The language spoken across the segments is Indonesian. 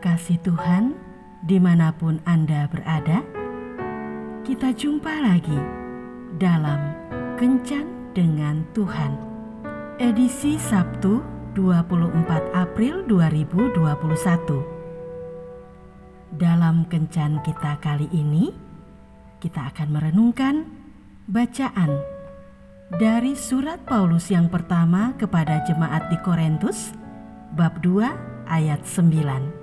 kasih Tuhan, di mana pun Anda berada, kita jumpa lagi dalam Kencan dengan Tuhan. Edisi Sabtu 24 April 2021. Dalam Kencan kita kali ini, kita akan merenungkan bacaan dari surat Paulus yang pertama kepada jemaat di Korintus, bab 2 ayat 9.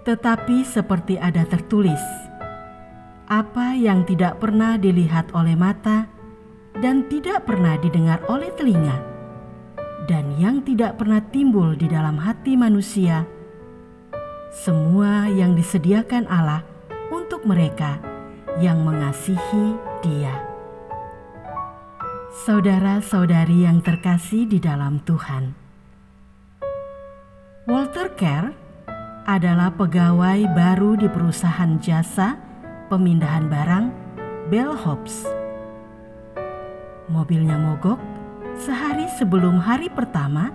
Tetapi seperti ada tertulis, apa yang tidak pernah dilihat oleh mata dan tidak pernah didengar oleh telinga, dan yang tidak pernah timbul di dalam hati manusia, semua yang disediakan Allah untuk mereka yang mengasihi Dia. Saudara-saudari yang terkasih di dalam Tuhan, Walter Kerr adalah pegawai baru di perusahaan jasa pemindahan barang Bell Hobbs. Mobilnya mogok sehari sebelum hari pertama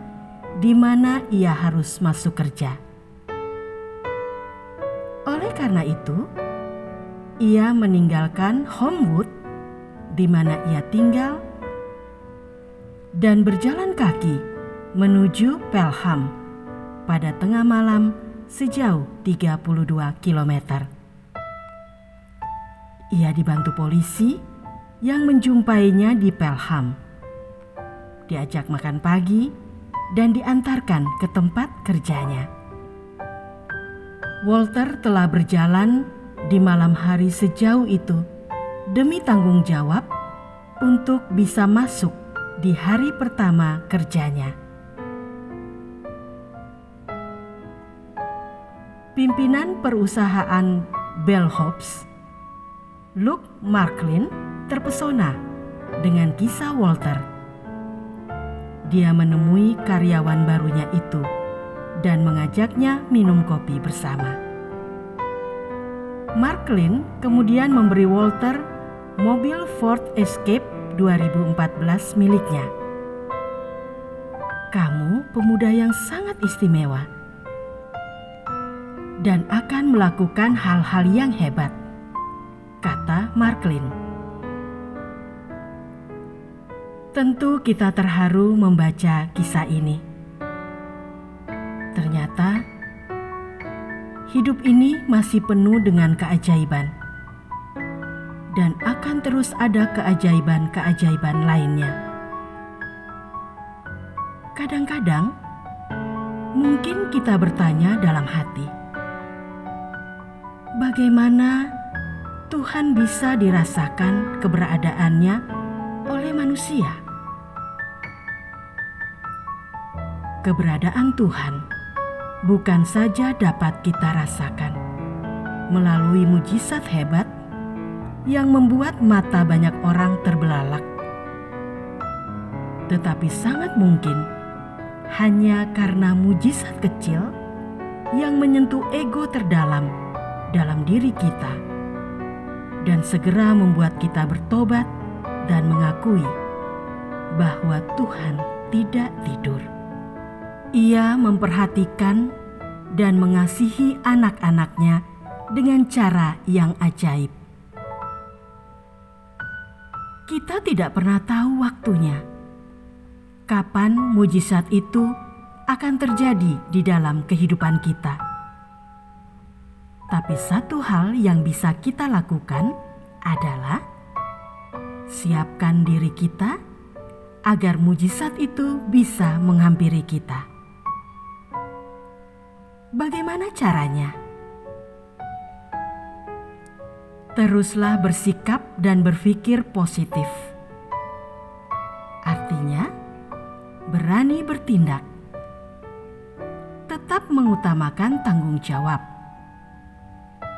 di mana ia harus masuk kerja. Oleh karena itu, ia meninggalkan Homewood di mana ia tinggal dan berjalan kaki menuju Pelham pada tengah malam sejauh 32 km. Ia dibantu polisi yang menjumpainya di Pelham. Diajak makan pagi dan diantarkan ke tempat kerjanya. Walter telah berjalan di malam hari sejauh itu demi tanggung jawab untuk bisa masuk di hari pertama kerjanya. Pimpinan perusahaan Bell Hobbs, Luke Marklin, terpesona dengan kisah Walter. Dia menemui karyawan barunya itu dan mengajaknya minum kopi bersama. Marklin kemudian memberi Walter mobil Ford Escape 2014 miliknya. Kamu pemuda yang sangat istimewa dan akan melakukan hal-hal yang hebat, kata Marklin. Tentu kita terharu membaca kisah ini. Ternyata hidup ini masih penuh dengan keajaiban dan akan terus ada keajaiban-keajaiban lainnya. Kadang-kadang mungkin kita bertanya dalam hati, bagaimana Tuhan bisa dirasakan keberadaannya oleh manusia. Keberadaan Tuhan bukan saja dapat kita rasakan melalui mujizat hebat yang membuat mata banyak orang terbelalak, tetapi sangat mungkin hanya karena mujizat kecil yang menyentuh ego terdalam dalam diri kita dan segera membuat kita bertobat dan mengakui bahwa Tuhan tidak tidur. Ia memperhatikan dan mengasihi anak-anaknya dengan cara yang ajaib. Kita tidak pernah tahu waktunya, kapan mujizat itu akan terjadi di dalam kehidupan kita. Tapi satu hal yang bisa kita lakukan adalah siapkan diri kita agar mujizat itu bisa menghampiri kita. Bagaimana caranya? Teruslah bersikap dan berpikir positif. Artinya, berani bertindak, tetap mengutamakan tanggung jawab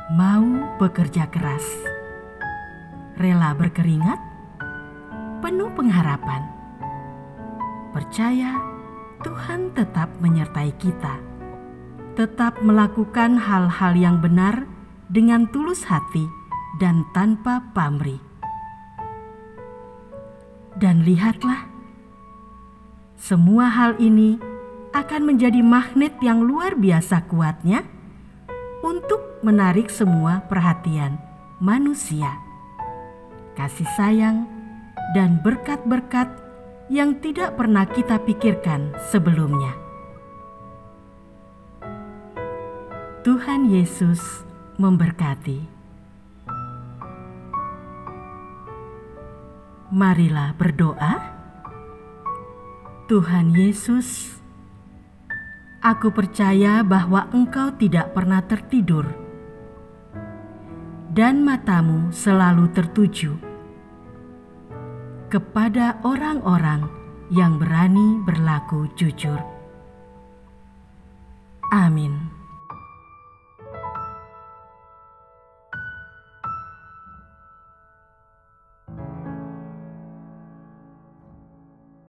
mau bekerja keras, rela berkeringat, penuh pengharapan, percaya Tuhan tetap menyertai kita, tetap melakukan hal-hal yang benar dengan tulus hati dan tanpa pamrih. Dan lihatlah, semua hal ini akan menjadi magnet yang luar biasa kuatnya untuk menarik semua perhatian manusia. Kasih sayang dan berkat-berkat yang tidak pernah kita pikirkan sebelumnya. Tuhan Yesus memberkati. Marilah berdoa. Tuhan Yesus, aku percaya bahwa Engkau tidak pernah tertidur, dan matamu selalu tertuju kepada orang-orang yang berani berlaku jujur. Amin.